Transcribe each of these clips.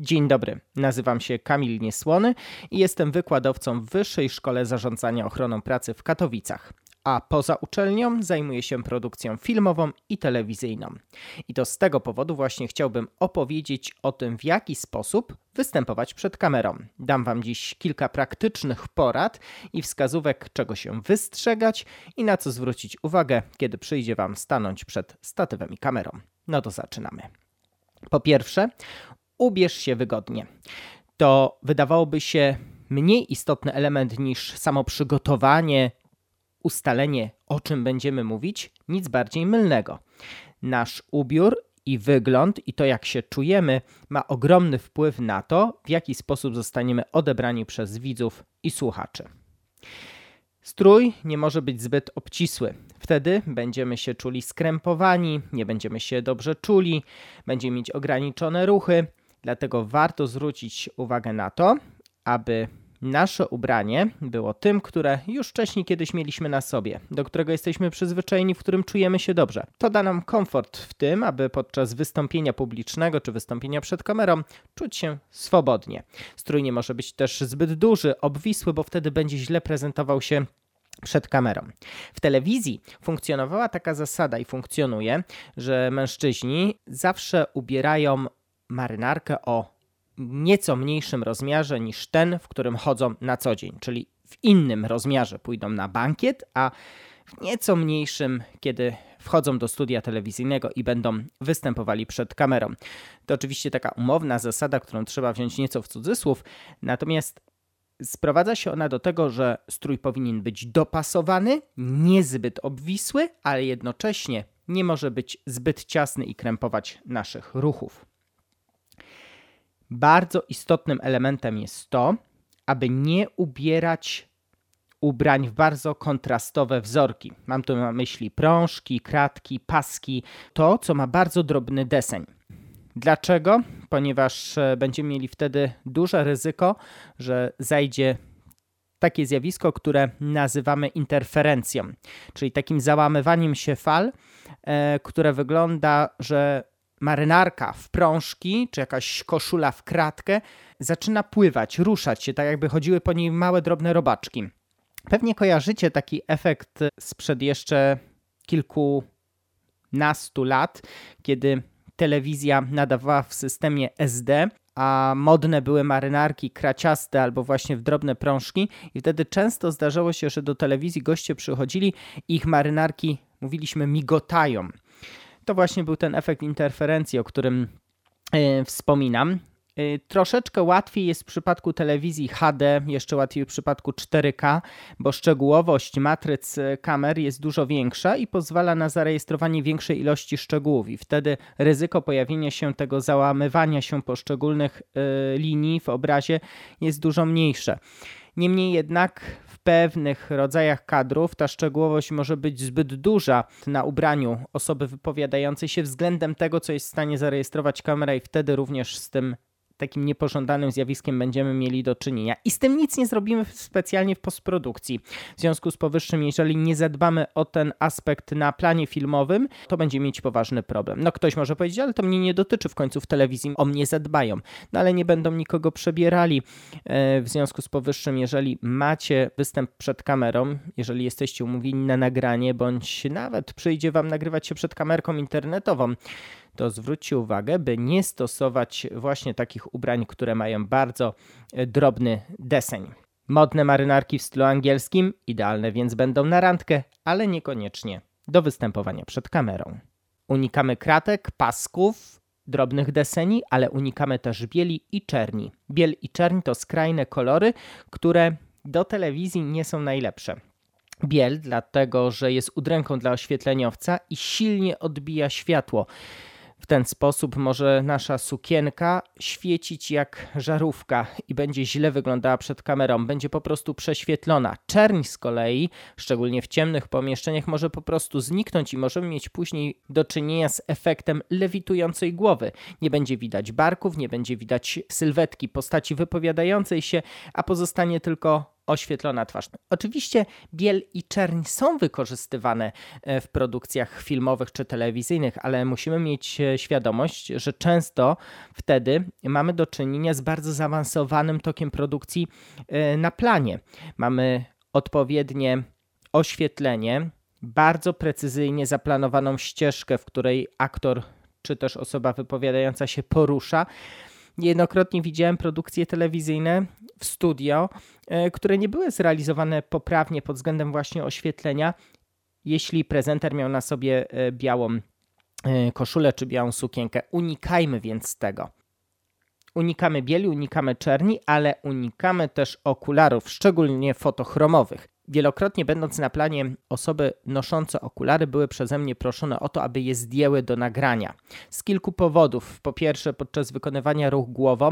Dzień dobry, nazywam się Kamil Niesłony i jestem wykładowcą w Wyższej Szkole Zarządzania Ochroną Pracy w Katowicach. A poza uczelnią zajmuję się produkcją filmową i telewizyjną. I to z tego powodu właśnie chciałbym opowiedzieć o tym, w jaki sposób występować przed kamerą. Dam Wam dziś kilka praktycznych porad i wskazówek, czego się wystrzegać i na co zwrócić uwagę, kiedy przyjdzie Wam stanąć przed statywem i kamerą. No to zaczynamy. Po pierwsze, ubierz się wygodnie. To wydawałoby się mniej istotny element niż samo przygotowanie, ustalenie, o czym będziemy mówić, nic bardziej mylnego. Nasz ubiór i wygląd i to, jak się czujemy, ma ogromny wpływ na to, w jaki sposób zostaniemy odebrani przez widzów i słuchaczy. Strój nie może być zbyt obcisły. Wtedy będziemy się czuli skrępowani, nie będziemy się dobrze czuli, będziemy mieć ograniczone ruchy, Dlatego warto zwrócić uwagę na to, aby nasze ubranie było tym, które już wcześniej kiedyś mieliśmy na sobie, do którego jesteśmy przyzwyczajeni, w którym czujemy się dobrze. To da nam komfort w tym, aby podczas wystąpienia publicznego czy wystąpienia przed kamerą czuć się swobodnie. Strój nie może być też zbyt duży, obwisły, bo wtedy będzie źle prezentował się przed kamerą. W telewizji funkcjonowała taka zasada i funkcjonuje, że mężczyźni zawsze ubierają marynarkę o nieco mniejszym rozmiarze niż ten, w którym chodzą na co dzień, czyli w innym rozmiarze pójdą na bankiet, a w nieco mniejszym, kiedy wchodzą do studia telewizyjnego i będą występowali przed kamerą. To oczywiście taka umowna zasada, którą trzeba wziąć nieco w cudzysłów, natomiast sprowadza się ona do tego, że strój powinien być dopasowany, niezbyt obwisły, ale jednocześnie nie może być zbyt ciasny i krępować naszych ruchów. Bardzo istotnym elementem jest to, aby nie ubierać ubrań w bardzo kontrastowe wzorki. Mam tu na myśli prążki, kratki, paski, to co ma bardzo drobny deseń. Dlaczego? Ponieważ e, będziemy mieli wtedy duże ryzyko, że zajdzie takie zjawisko, które nazywamy interferencją, czyli takim załamywaniem się fal, e, które wygląda, że marynarka w prążki, czy jakaś koszula w kratkę, zaczyna pływać, ruszać się, tak jakby chodziły po niej małe, drobne robaczki. Pewnie kojarzycie taki efekt sprzed jeszcze kilkunastu lat, kiedy telewizja nadawała w systemie SD, a modne były marynarki kraciaste albo właśnie w drobne prążki i wtedy często zdarzało się, że do telewizji goście przychodzili i ich marynarki, mówiliśmy, migotają to właśnie był ten efekt interferencji, o którym yy, wspominam. Yy, troszeczkę łatwiej jest w przypadku telewizji HD, jeszcze łatwiej w przypadku 4K, bo szczegółowość matryc e, kamer jest dużo większa i pozwala na zarejestrowanie większej ilości szczegółów, i wtedy ryzyko pojawienia się tego załamywania się poszczególnych linii w obrazie jest dużo mniejsze. Niemniej jednak w pewnych rodzajach kadrów ta szczegółowość może być zbyt duża na ubraniu osoby wypowiadającej się względem tego, co jest w stanie zarejestrować kamera, i wtedy również z tym takim niepożądanym zjawiskiem będziemy mieli do czynienia. I z tym nic nie zrobimy specjalnie w postprodukcji. W związku z powyższym, jeżeli nie zadbamy o ten aspekt na planie filmowym, to będzie mieć poważny problem. No ktoś może powiedzieć, ale to mnie nie dotyczy w końcu w telewizji, o mnie zadbają. No ale nie będą nikogo przebierali. E, w związku z powyższym, jeżeli macie występ przed kamerą, jeżeli jesteście umówieni na nagranie, bądź nawet przyjdzie wam nagrywać się przed kamerką internetową, to zwróćcie uwagę, by nie stosować właśnie takich ubrań, które mają bardzo e, drobny deseń. Modne marynarki w stylu angielskim, idealne więc będą na randkę, ale niekoniecznie do występowania przed kamerą. Unikamy kratek, pasków, drobnych deseni, ale unikamy też bieli i czerni. Biel i czerń to skrajne kolory, które do telewizji nie są najlepsze. Biel, dlatego że jest udręką dla oświetleniowca i silnie odbija światło. W ten sposób może nasza sukienka świecić jak żarówka i będzie źle wyglądała przed kamerą, będzie po prostu prześwietlona. Czerń z kolei, szczególnie w ciemnych pomieszczeniach, może po prostu zniknąć i możemy mieć później do czynienia z efektem lewitującej głowy. Nie będzie widać barków, nie będzie widać sylwetki postaci wypowiadającej się, a pozostanie tylko oświetlona twarz. Oczywiście biel i czerń są wykorzystywane e, w produkcjach filmowych czy telewizyjnych, ale musimy mieć e, świadomość, że często wtedy mamy do czynienia z bardzo zaawansowanym tokiem produkcji e, na planie. Mamy odpowiednie oświetlenie, bardzo precyzyjnie zaplanowaną ścieżkę, w której aktor czy też osoba wypowiadająca się porusza. Niejednokrotnie widziałem produkcje telewizyjne w studio, e, które nie były zrealizowane poprawnie pod względem właśnie oświetlenia. Jeśli prezenter miał na sobie e, białą e, koszulę czy białą sukienkę, unikajmy więc tego. Unikamy bieli, unikamy czerni, ale unikamy też okularów, szczególnie fotochromowych. Wielokrotnie będąc na planie, osoby noszące okulary były przeze mnie proszone o to, aby je zdjęły do nagrania. Z kilku powodów. Po pierwsze, podczas wykonywania ruch głową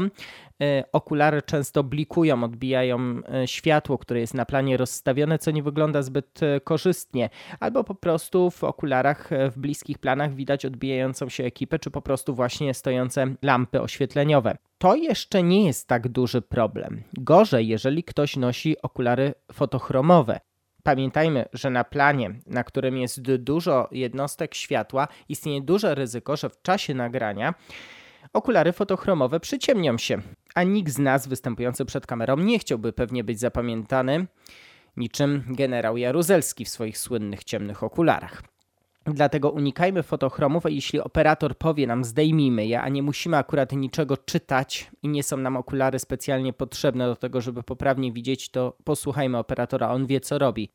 e, okulary często blikują, odbijają e, światło, które jest na planie rozstawione, co nie wygląda zbyt e, korzystnie. Albo po prostu w okularach w bliskich planach widać odbijającą się ekipę, czy po prostu właśnie stojące lampy oświetleniowe. To jeszcze nie jest tak duży problem. Gorzej, jeżeli ktoś nosi okulary fotochromowe. Pamiętajmy, że na planie, na którym jest dużo jednostek światła, istnieje duże ryzyko, że w czasie nagrania okulary fotochromowe przyciemnią się, a nikt z nas występujący przed kamerą nie chciałby pewnie być zapamiętany niczym generał Jaruzelski w swoich słynnych ciemnych okularach. Dlatego unikajmy fotochromów, a jeśli operator powie nam zdejmijmy je, a nie musimy akurat niczego czytać i nie są nam okulary specjalnie potrzebne do tego, żeby poprawnie widzieć, to posłuchajmy operatora, on wie co robi.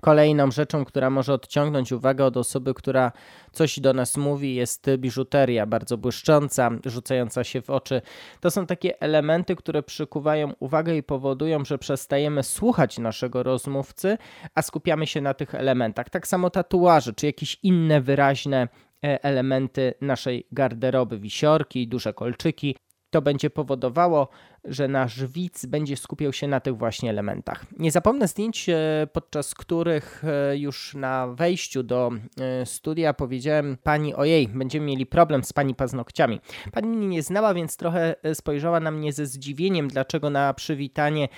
Kolejną rzeczą, która może odciągnąć uwagę od osoby, która coś do nas mówi, jest biżuteria bardzo błyszcząca, rzucająca się w oczy. To są takie elementy, które przykuwają uwagę i powodują, że przestajemy słuchać naszego rozmówcy, a skupiamy się na tych elementach. Tak samo tatuaże, czy jakieś inne wyraźne e, elementy naszej garderoby, wisiorki, duże kolczyki to będzie powodowało, że nasz widz będzie skupiał się na tych właśnie elementach. Nie zapomnę zdjęć, e, podczas których e, już na wejściu do e, studia powiedziałem pani, ojej, będziemy mieli problem z pani paznokciami. Pani mnie nie znała, więc trochę spojrzała na mnie ze zdziwieniem, dlaczego na przywitanie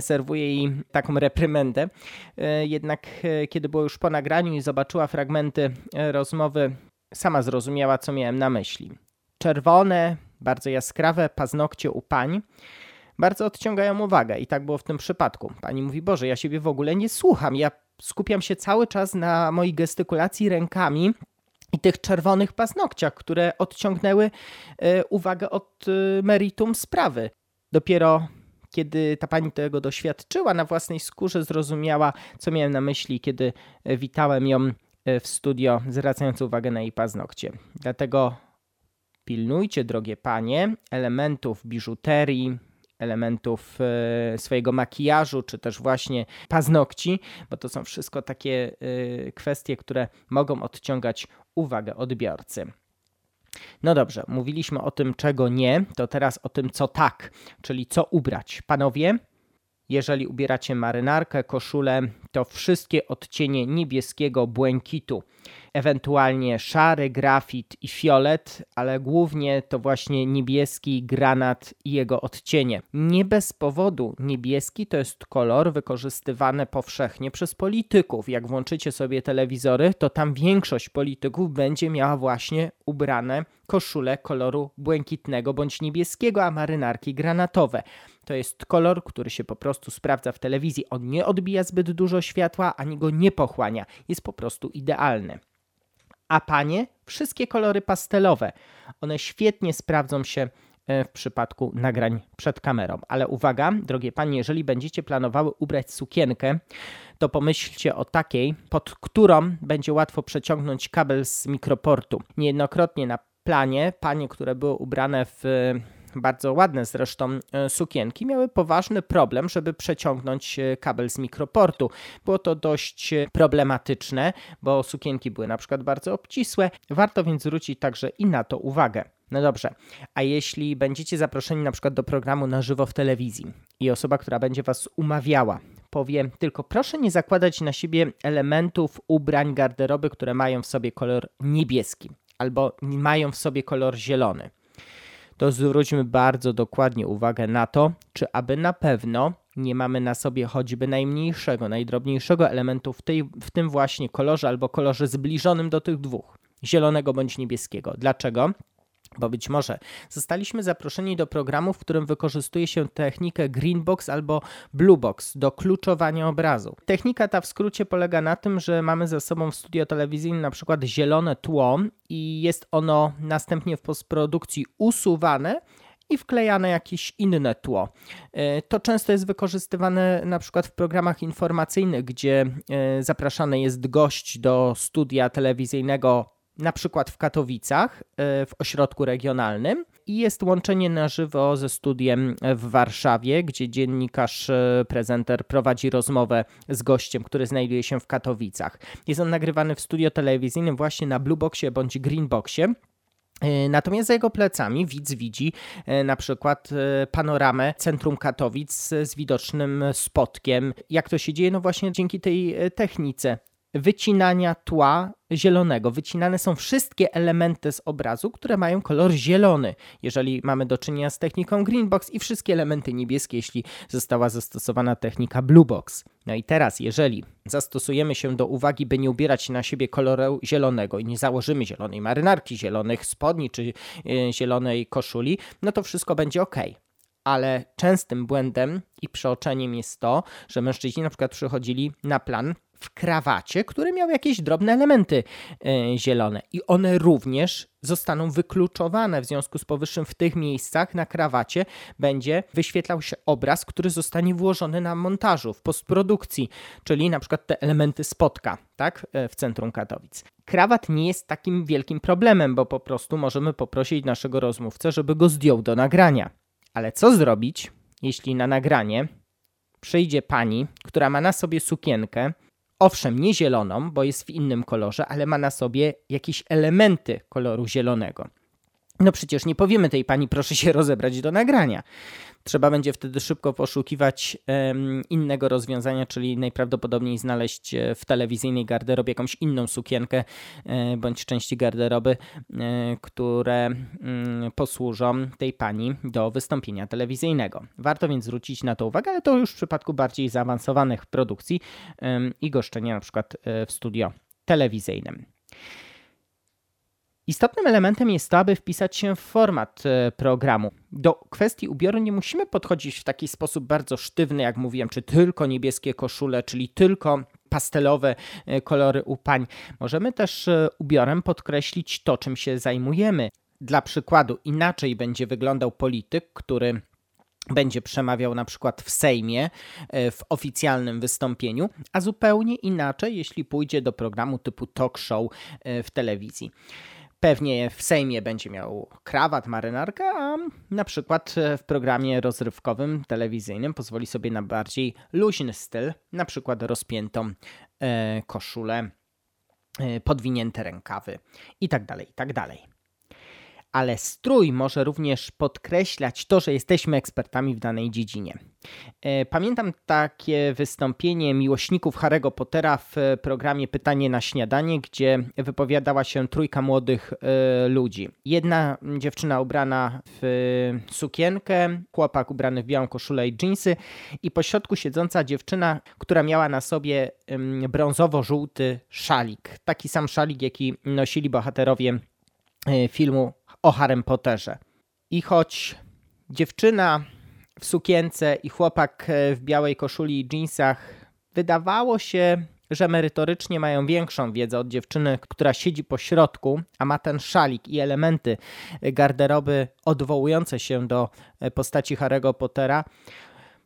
serwuję jej taką reprymendę. Jednak kiedy było już po nagraniu i zobaczyła fragmenty rozmowy, sama zrozumiała, co miałem na myśli. Czerwone, bardzo jaskrawe paznokcie u pań bardzo odciągają uwagę i tak było w tym przypadku. Pani mówi, Boże, ja siebie w ogóle nie słucham, ja skupiam się cały czas na mojej gestykulacji rękami i tych czerwonych paznokciach, które odciągnęły e, uwagę od e, meritum sprawy. Dopiero kiedy ta pani tego doświadczyła na własnej skórze, zrozumiała, co miałem na myśli, kiedy e, witałem ją w studio, zwracając uwagę na jej paznokcie. Dlatego Pilnujcie, drogie panie, elementów biżuterii, elementów e, swojego makijażu, czy też właśnie paznokci, bo to są wszystko takie e, kwestie, które mogą odciągać uwagę odbiorcy. No dobrze, mówiliśmy o tym, czego nie, to teraz o tym, co tak, czyli co ubrać. Panowie, jeżeli ubieracie marynarkę, koszulę, to wszystkie odcienie niebieskiego, błękitu, ewentualnie szary, grafit i fiolet, ale głównie to właśnie niebieski, granat i jego odcienie. Nie bez powodu niebieski to jest kolor wykorzystywany powszechnie przez polityków. Jak włączycie sobie telewizory, to tam większość polityków będzie miała właśnie ubrane koszule koloru błękitnego bądź niebieskiego, a marynarki granatowe. To jest kolor, który się po prostu sprawdza w telewizji. On nie odbija zbyt dużo światła, ani go nie pochłania. Jest po prostu idealny. A panie, wszystkie kolory pastelowe. One świetnie sprawdzą się e, w przypadku nagrań przed kamerą. Ale uwaga, drogie panie, jeżeli będziecie planowały ubrać sukienkę, to pomyślcie o takiej, pod którą będzie łatwo przeciągnąć kabel z mikroportu. Niejednokrotnie na planie panie, które były ubrane w bardzo ładne zresztą e, sukienki, miały poważny problem, żeby przeciągnąć e, kabel z mikroportu. Było to dość e, problematyczne, bo sukienki były na przykład bardzo obcisłe. Warto więc zwrócić także i na to uwagę. No dobrze, a jeśli będziecie zaproszeni na przykład do programu na żywo w telewizji i osoba, która będzie was umawiała, powie tylko proszę nie zakładać na siebie elementów ubrań garderoby, które mają w sobie kolor niebieski albo mają w sobie kolor zielony to zwróćmy bardzo dokładnie uwagę na to, czy aby na pewno nie mamy na sobie choćby najmniejszego, najdrobniejszego elementu w, tej, w tym właśnie kolorze albo kolorze zbliżonym do tych dwóch, zielonego bądź niebieskiego. Dlaczego? Bo być może zostaliśmy zaproszeni do programu, w którym wykorzystuje się technikę Greenbox albo Bluebox do kluczowania obrazu. Technika ta w skrócie polega na tym, że mamy ze sobą w studio telewizyjnym na przykład zielone tło i jest ono następnie w postprodukcji usuwane i wklejane jakieś inne tło. E, to często jest wykorzystywane na przykład w programach informacyjnych, gdzie e, zapraszany jest gość do studia telewizyjnego na przykład w Katowicach, e, w ośrodku regionalnym i jest łączenie na żywo ze studiem w Warszawie, gdzie dziennikarz, e, prezenter prowadzi rozmowę z gościem, który znajduje się w Katowicach. Jest on nagrywany w studio telewizyjnym właśnie na Blueboxie bądź Greenboxie. E, natomiast za jego plecami widz widzi na przykład panoramę centrum Katowic z widocznym spotkiem. Jak to się dzieje? No właśnie dzięki tej technice wycinania tła zielonego. Wycinane są wszystkie elementy z obrazu, które mają kolor zielony, jeżeli mamy do czynienia z techniką Greenbox i wszystkie elementy niebieskie, jeśli została zastosowana technika Bluebox. No i teraz, jeżeli zastosujemy się do uwagi, by nie ubierać na siebie koloru zielonego i nie założymy zielonej marynarki, zielonych spodni czy yy, zielonej koszuli, no to wszystko będzie ok ale częstym błędem i przeoczeniem jest to, że mężczyźni na przykład przychodzili na plan w krawacie, który miał jakieś drobne elementy e, zielone i one również zostaną wykluczowane. W związku z powyższym w tych miejscach na krawacie będzie wyświetlał się obraz, który zostanie włożony na montażu, w postprodukcji, czyli na przykład te elementy spotka, tak, e, w centrum Katowic. Krawat nie jest takim wielkim problemem, bo po prostu możemy poprosić naszego rozmówcę, żeby go zdjął do nagrania. Ale co zrobić, jeśli na nagranie przyjdzie pani, która ma na sobie sukienkę, owszem, nie zieloną, bo jest w innym kolorze, ale ma na sobie jakieś elementy koloru zielonego. No przecież nie powiemy tej pani, proszę się rozebrać do nagrania. Trzeba będzie wtedy szybko poszukiwać um, innego rozwiązania, czyli najprawdopodobniej znaleźć e, w telewizyjnej garderobie jakąś inną sukienkę e, bądź części garderoby, e, które mm, posłużą tej pani do wystąpienia telewizyjnego. Warto więc zwrócić na to uwagę, ale to już w przypadku bardziej zaawansowanych produkcji i goszczenia na przykład w studio telewizyjnym. Istotnym elementem jest to, aby wpisać się w format e, programu. Do kwestii ubioru nie musimy podchodzić w taki sposób bardzo sztywny, jak mówiłem, czy tylko niebieskie koszule, czyli tylko pastelowe e, kolory u pań. Możemy też e, ubiorem podkreślić to, czym się zajmujemy. Dla przykładu, inaczej będzie wyglądał polityk, który będzie przemawiał na przykład w Sejmie w oficjalnym wystąpieniu, a zupełnie inaczej, jeśli pójdzie do programu typu talk show w telewizji. Pewnie w Sejmie będzie miał krawat, marynarkę, a na przykład w programie rozrywkowym, telewizyjnym pozwoli sobie na bardziej luźny styl, na przykład rozpiętą e, koszulę, e, podwinięte rękawy itd., tak itd. Ale strój może również podkreślać to, że jesteśmy ekspertami w danej dziedzinie. E, pamiętam takie wystąpienie miłośników Harry'ego Pottera w programie Pytanie na śniadanie, gdzie wypowiadała się trójka młodych e, ludzi. Jedna dziewczyna ubrana w sukienkę, chłopak ubrany w białą koszulę i dżinsy i pośrodku siedząca dziewczyna, która miała na sobie brązowo-żółty szalik. Taki sam szalik, jaki nosili bohaterowie e, filmu o Harrym Potterze. I choć dziewczyna w sukience i chłopak e, w białej koszuli i jeansach wydawało się, że merytorycznie mają większą wiedzę od dziewczyny, która siedzi po środku, a ma ten szalik i elementy garderoby odwołujące się do e, postaci Harry'ego Pottera,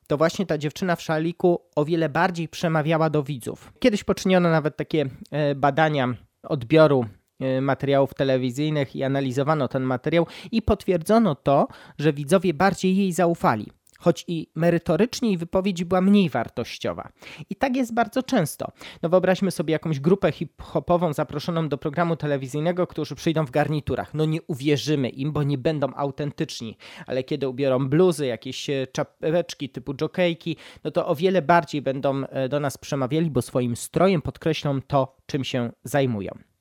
to właśnie ta dziewczyna w szaliku o wiele bardziej przemawiała do widzów. Kiedyś poczyniono nawet takie e, badania odbioru E, materiałów telewizyjnych i analizowano ten materiał i potwierdzono to, że widzowie bardziej jej zaufali. Choć i merytorycznie jej wypowiedź była mniej wartościowa. I tak jest bardzo często. No wyobraźmy sobie jakąś grupę hip-hopową zaproszoną do programu telewizyjnego, którzy przyjdą w garniturach. No nie uwierzymy im, bo nie będą autentyczni. Ale kiedy ubiorą bluzy, jakieś e, czapeczki typu jokejki, no to o wiele bardziej będą e, do nas przemawiali, bo swoim strojem podkreślą to, czym się zajmują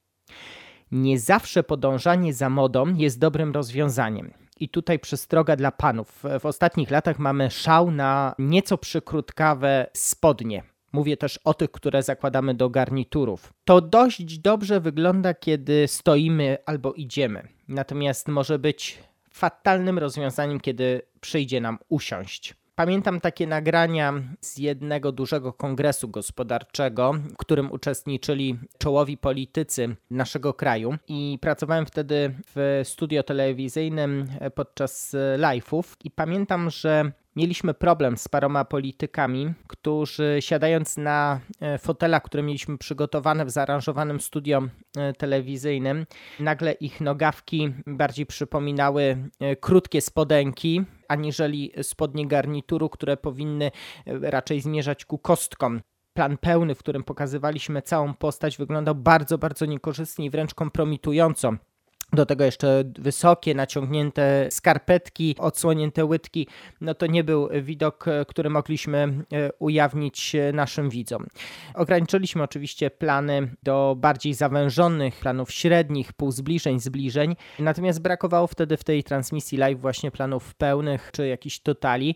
nie zawsze podążanie za modą jest dobrym rozwiązaniem. I tutaj przestroga dla panów. W ostatnich latach mamy szał na nieco przykrótkawe spodnie. Mówię też o tych, które zakładamy do garniturów. To dość dobrze wygląda, kiedy stoimy albo idziemy. Natomiast może być fatalnym rozwiązaniem, kiedy przyjdzie nam usiąść. Pamiętam takie nagrania z jednego dużego kongresu gospodarczego, w którym uczestniczyli czołowi politycy naszego kraju. I pracowałem wtedy w studio telewizyjnym podczas live'ów. I pamiętam, że mieliśmy problem z paroma politykami, którzy siadając na e, fotelach, które mieliśmy przygotowane w zaaranżowanym studio e, telewizyjnym, nagle ich nogawki bardziej przypominały e, krótkie spodenki, aniżeli spodnie garnituru, które powinny raczej zmierzać ku kostkom plan pełny, w którym pokazywaliśmy całą postać, wyglądał bardzo, bardzo niekorzystnie i wręcz kompromitująco. Do tego jeszcze wysokie, naciągnięte skarpetki, odsłonięte łydki. No to nie był widok, który mogliśmy e, ujawnić naszym widzom. Ograniczyliśmy oczywiście plany do bardziej zawężonych, planów średnich, półzbliżeń, zbliżeń. Natomiast brakowało wtedy w tej transmisji live właśnie planów pełnych czy jakichś totali.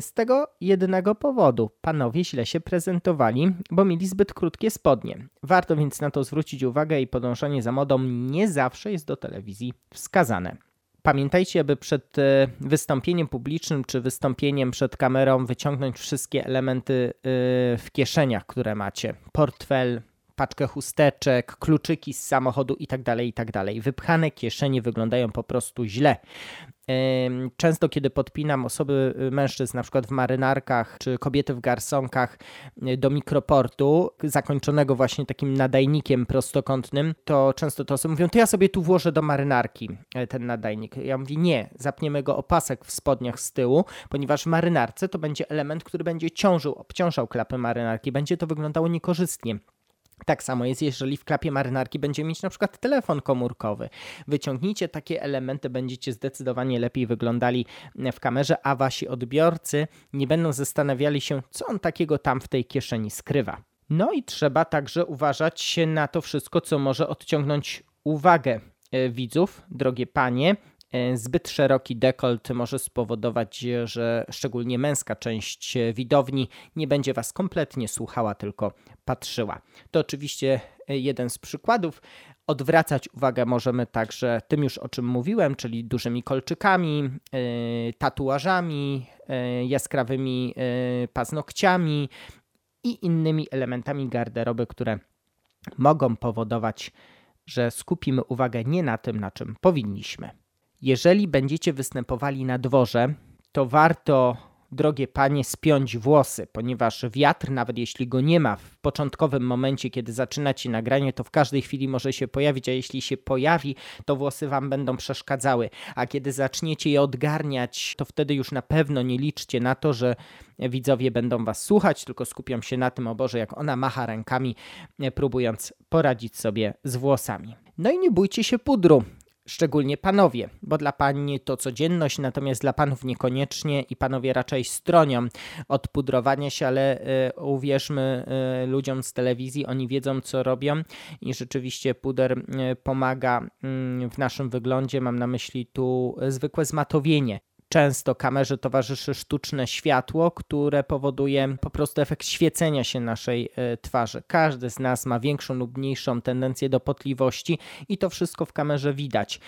Z tego jednego powodu. Panowie źle się prezentowali, bo mieli zbyt krótkie spodnie. Warto więc na to zwrócić uwagę i podążanie za modą nie zawsze jest do telewizji wskazane. Pamiętajcie, aby przed e, wystąpieniem publicznym czy wystąpieniem przed kamerą wyciągnąć wszystkie elementy e, w kieszeniach, które macie. Portfel, paczkę chusteczek, kluczyki z samochodu itd., tak itd. Tak Wypchane kieszenie wyglądają po prostu źle. Często, kiedy podpinam osoby, y, mężczyzn, na przykład w marynarkach czy kobiety w garsonkach y, do mikroportu, zakończonego właśnie takim nadajnikiem prostokątnym, to często to osoby mówią, to ja sobie tu włożę do marynarki e, ten nadajnik. Ja mówię, nie, zapniemy go opasek w spodniach z tyłu, ponieważ w marynarce to będzie element, który będzie ciążył, obciążał klapy marynarki, będzie to wyglądało niekorzystnie. Tak samo jest, jeżeli w klapie marynarki będzie mieć na przykład telefon komórkowy. Wyciągnijcie takie elementy, będziecie zdecydowanie lepiej wyglądali w kamerze, a wasi odbiorcy nie będą zastanawiali się, co on takiego tam w tej kieszeni skrywa. No i trzeba także uważać na to wszystko, co może odciągnąć uwagę e, widzów, drogie panie, E, zbyt szeroki dekolt może spowodować, że szczególnie męska część widowni nie będzie Was kompletnie słuchała, tylko patrzyła. To oczywiście e, jeden z przykładów. Odwracać uwagę możemy także tym już o czym mówiłem, czyli dużymi kolczykami, e, tatuażami, jaskrawymi paznokciami i innymi elementami garderoby, które mogą powodować, że skupimy uwagę nie na tym, na czym powinniśmy. Jeżeli będziecie występowali na dworze, to warto, drogie panie, spiąć włosy, ponieważ wiatr, nawet jeśli go nie ma w początkowym momencie, kiedy zaczynacie nagranie, to w każdej chwili może się pojawić, a jeśli się pojawi, to włosy wam będą przeszkadzały. A kiedy zaczniecie je odgarniać, to wtedy już na pewno nie liczcie na to, że widzowie będą was słuchać, tylko skupią się na tym, o Boże, jak ona macha rękami, próbując poradzić sobie z włosami. No i nie bójcie się pudru szczególnie panowie, bo dla pani to codzienność, natomiast dla panów niekoniecznie i panowie raczej stronią od pudrowania się, ale y, uwierzmy y, ludziom z telewizji, oni wiedzą co robią i rzeczywiście puder y, pomaga mm, w naszym wyglądzie. Mam na myśli tu zwykłe zmatowienie często kamerze towarzyszy sztuczne światło, które powoduje po prostu efekt świecenia się naszej e, twarzy. Każdy z nas ma większą lub mniejszą tendencję do potliwości i to wszystko w kamerze widać.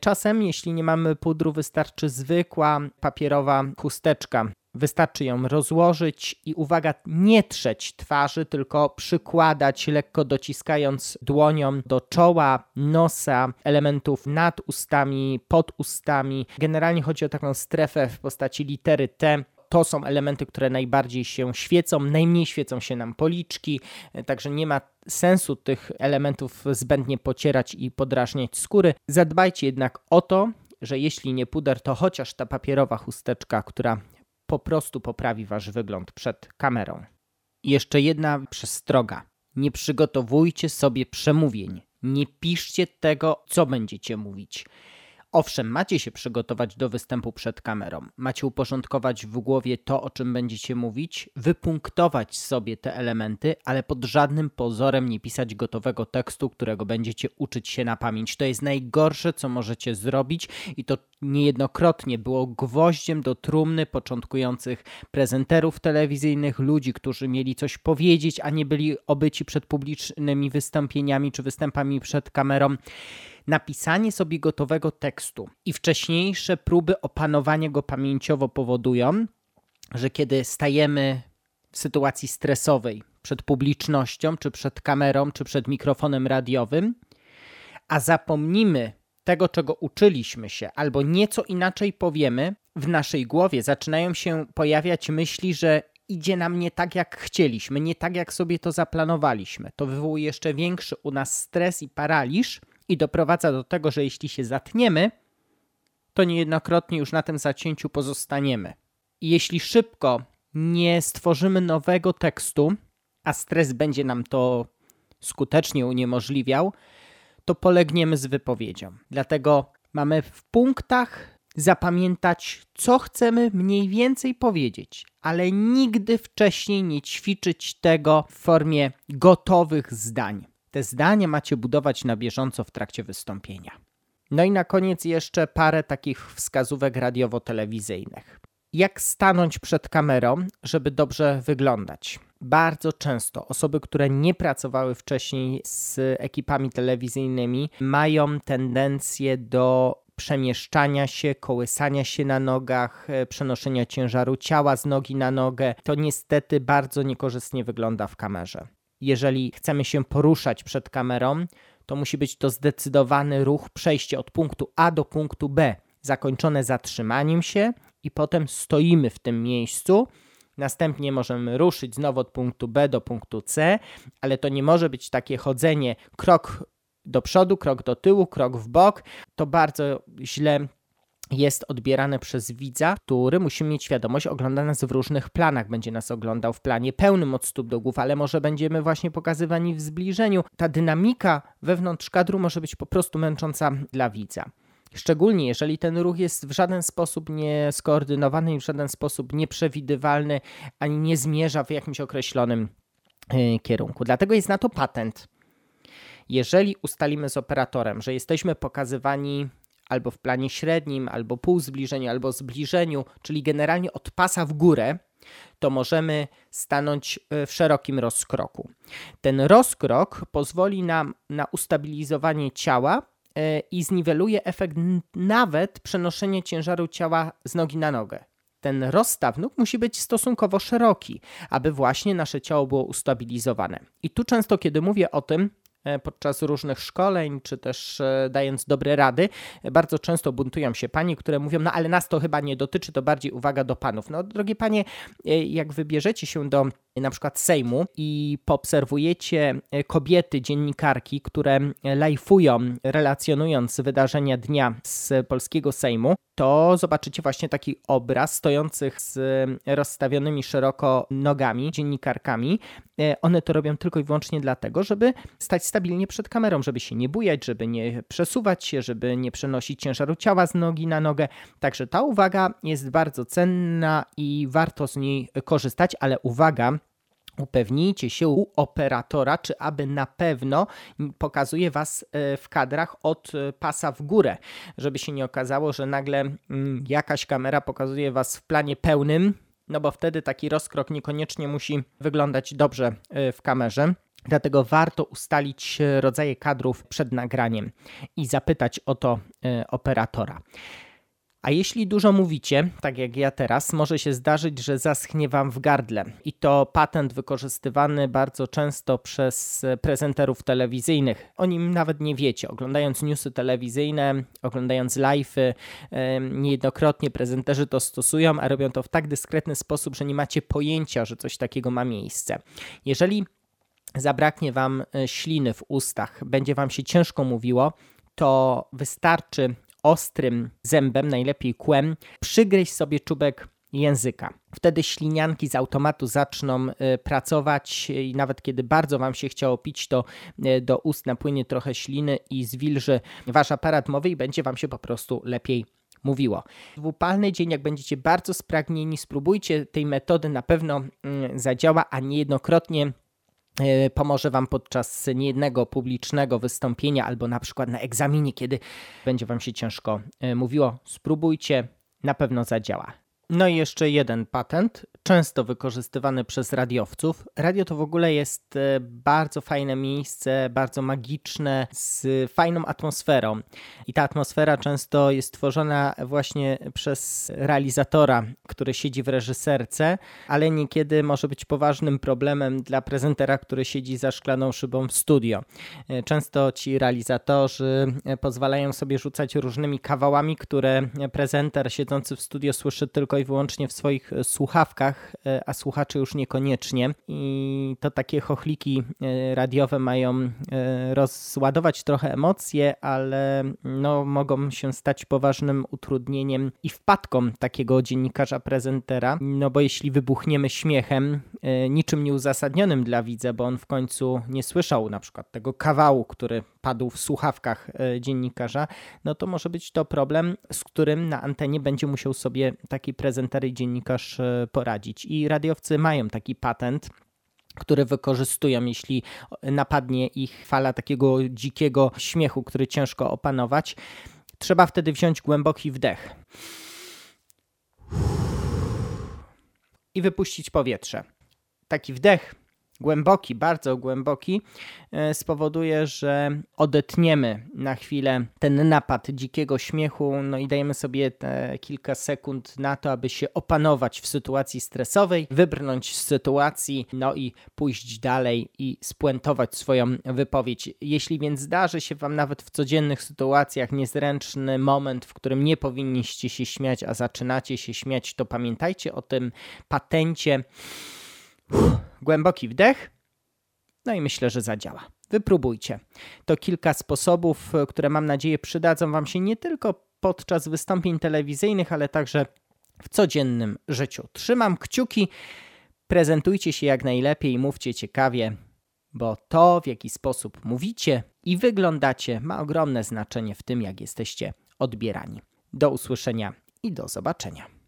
Czasem, jeśli nie mamy pudru, wystarczy zwykła papierowa chusteczka Wystarczy ją rozłożyć i uwaga, nie trzeć twarzy, tylko przykładać, lekko dociskając dłonią do czoła, nosa, elementów nad ustami, pod ustami. Generalnie chodzi o taką strefę w postaci litery T, to są elementy, które najbardziej się świecą, najmniej świecą się nam policzki, także nie ma sensu tych elementów zbędnie pocierać i podrażniać skóry. Zadbajcie jednak o to, że jeśli nie puder, to chociaż ta papierowa chusteczka, która po prostu poprawi wasz wygląd przed kamerą. Jeszcze jedna przestroga. Nie przygotowujcie sobie przemówień. Nie piszcie tego, co będziecie mówić. Owszem, macie się przygotować do występu przed kamerą, macie uporządkować w głowie to, o czym będziecie mówić, wypunktować sobie te elementy, ale pod żadnym pozorem nie pisać gotowego tekstu, którego będziecie uczyć się na pamięć. To jest najgorsze, co możecie zrobić i to niejednokrotnie było gwoździem do trumny początkujących prezenterów telewizyjnych, ludzi, którzy mieli coś powiedzieć, a nie byli obyci przed publicznymi wystąpieniami czy występami przed kamerą napisanie sobie gotowego tekstu i wcześniejsze próby opanowania go pamięciowo powodują, że kiedy stajemy w sytuacji stresowej przed publicznością, czy przed kamerą, czy przed mikrofonem radiowym, a zapomnimy tego, czego uczyliśmy się, albo nieco inaczej powiemy, w naszej głowie zaczynają się pojawiać myśli, że idzie nam nie tak, jak chcieliśmy, nie tak, jak sobie to zaplanowaliśmy. To wywołuje jeszcze większy u nas stres i paraliż, i doprowadza do tego, że jeśli się zatniemy, to niejednokrotnie już na tym zacięciu pozostaniemy. I jeśli szybko nie stworzymy nowego tekstu, a stres będzie nam to skutecznie uniemożliwiał, to polegniemy z wypowiedzią. Dlatego mamy w punktach zapamiętać, co chcemy mniej więcej powiedzieć, ale nigdy wcześniej nie ćwiczyć tego w formie gotowych zdań. Te zdania macie budować na bieżąco w trakcie wystąpienia. No i na koniec jeszcze parę takich wskazówek radiowo-telewizyjnych. Jak stanąć przed kamerą, żeby dobrze wyglądać? Bardzo często osoby, które nie pracowały wcześniej z ekipami telewizyjnymi, mają tendencję do przemieszczania się, kołysania się na nogach, e, przenoszenia ciężaru ciała z nogi na nogę. To niestety bardzo niekorzystnie wygląda w kamerze jeżeli chcemy się poruszać przed kamerą, to musi być to zdecydowany ruch, przejście od punktu A do punktu B, zakończone zatrzymaniem się i potem stoimy w tym miejscu. Następnie możemy ruszyć znowu od punktu B do punktu C, ale to nie może być takie chodzenie krok do przodu, krok do tyłu, krok w bok. To bardzo źle jest odbierane przez widza, który musi mieć świadomość, ogląda nas w różnych planach. Będzie nas oglądał w planie pełnym od stóp do głów, ale może będziemy właśnie pokazywani w zbliżeniu. Ta dynamika wewnątrz kadru może być po prostu męcząca dla widza. Szczególnie jeżeli ten ruch jest w żaden sposób nie skoordynowany i w żaden sposób nieprzewidywalny, ani nie zmierza w jakimś określonym yy, kierunku. Dlatego jest na to patent. Jeżeli ustalimy z operatorem, że jesteśmy pokazywani albo w planie średnim, albo półzbliżeniu, albo zbliżeniu, czyli generalnie od pasa w górę, to możemy stanąć e, w szerokim rozkroku. Ten rozkrok pozwoli nam na ustabilizowanie ciała e, i zniweluje efekt nawet przenoszenia ciężaru ciała z nogi na nogę. Ten rozstaw nóg musi być stosunkowo szeroki, aby właśnie nasze ciało było ustabilizowane. I tu często, kiedy mówię o tym, podczas różnych szkoleń, czy też e, dając dobre rady, bardzo często buntują się panie, które mówią, no ale nas to chyba nie dotyczy, to bardziej uwaga do panów. No drogie panie, e, jak wybierzecie się do na przykład Sejmu i poobserwujecie kobiety, dziennikarki, które lajfują, relacjonując wydarzenia dnia z polskiego Sejmu, to zobaczycie właśnie taki obraz stojących z rozstawionymi szeroko nogami dziennikarkami. One to robią tylko i wyłącznie dlatego, żeby stać stabilnie przed kamerą, żeby się nie bujać, żeby nie przesuwać się, żeby nie przenosić ciężaru ciała z nogi na nogę. Także ta uwaga jest bardzo cenna i warto z niej korzystać, ale uwaga, Upewnijcie się u operatora, czy aby na pewno pokazuje Was e, w kadrach od e, pasa w górę, żeby się nie okazało, że nagle mm, jakaś kamera pokazuje Was w planie pełnym, no bo wtedy taki rozkrok niekoniecznie musi wyglądać dobrze e, w kamerze. Dlatego warto ustalić rodzaje kadrów przed nagraniem i zapytać o to operatora. A jeśli dużo mówicie, tak jak ja teraz, może się zdarzyć, że zaschnie wam w gardle. I to patent wykorzystywany bardzo często przez prezenterów telewizyjnych. O nim nawet nie wiecie. Oglądając newsy telewizyjne, oglądając live'y, niejednokrotnie prezenterzy to stosują, a robią to w tak dyskretny sposób, że nie macie pojęcia, że coś takiego ma miejsce. Jeżeli zabraknie Wam e, śliny w ustach, będzie Wam się ciężko mówiło, to wystarczy ostrym zębem, najlepiej kłem, przygryźć sobie czubek języka. Wtedy ślinianki z automatu zaczną e, pracować i nawet kiedy bardzo Wam się chciało pić, to e, do ust napłynie trochę śliny i zwilży Wasz aparat mowy i będzie Wam się po prostu lepiej mówiło. W upalny dzień, jak będziecie bardzo spragnieni, spróbujcie tej metody, na pewno mm, zadziała, a niejednokrotnie pomoże Wam podczas niejednego publicznego wystąpienia albo na przykład na egzaminie, kiedy będzie Wam się ciężko mówiło. Spróbujcie, na pewno zadziała. No i jeszcze jeden patent, często wykorzystywany przez radiowców. Radio to w ogóle jest e, bardzo fajne miejsce, bardzo magiczne, z fajną atmosferą. I ta atmosfera często jest tworzona właśnie przez realizatora, który siedzi w reżyserce, ale niekiedy może być poważnym problemem dla prezentera, który siedzi za szklaną szybą w studio. E, często ci realizatorzy e, pozwalają sobie rzucać różnymi kawałami, które prezenter siedzący w studio słyszy tylko i wyłącznie w swoich słuchawkach, e, a słuchacze już niekoniecznie. I to takie chochliki e, radiowe mają e, rozładować trochę emocje, ale no, mogą się stać poważnym utrudnieniem i wpadką takiego dziennikarza prezentera. No bo jeśli wybuchniemy śmiechem, niczym nieuzasadnionym dla widza, bo on w końcu nie słyszał na przykład tego kawału, który padł w słuchawkach dziennikarza, no to może być to problem, z którym na antenie będzie musiał sobie taki prezenter i dziennikarz e, poradzić. I radiowcy mają taki patent, który wykorzystują, jeśli napadnie ich fala takiego dzikiego śmiechu, który ciężko opanować. Trzeba wtedy wziąć głęboki wdech i wypuścić powietrze. Taki wdech głęboki, bardzo głęboki, e, spowoduje, że odetniemy na chwilę ten napad dzikiego śmiechu, no i dajemy sobie kilka sekund na to, aby się opanować w sytuacji stresowej, wybrnąć z sytuacji, no i pójść dalej i spuentować swoją wypowiedź. Jeśli więc zdarzy się Wam nawet w codziennych sytuacjach niezręczny moment, w którym nie powinniście się śmiać, a zaczynacie się śmiać, to pamiętajcie o tym patencie. Głęboki wdech. No i myślę, że zadziała. Wypróbujcie. To kilka sposobów, które mam nadzieję przydadzą Wam się nie tylko podczas wystąpień telewizyjnych, ale także w codziennym życiu. Trzymam kciuki, prezentujcie się jak najlepiej, mówcie ciekawie, bo to, w jaki sposób mówicie i wyglądacie, ma ogromne znaczenie w tym, jak jesteście odbierani. Do usłyszenia i do zobaczenia.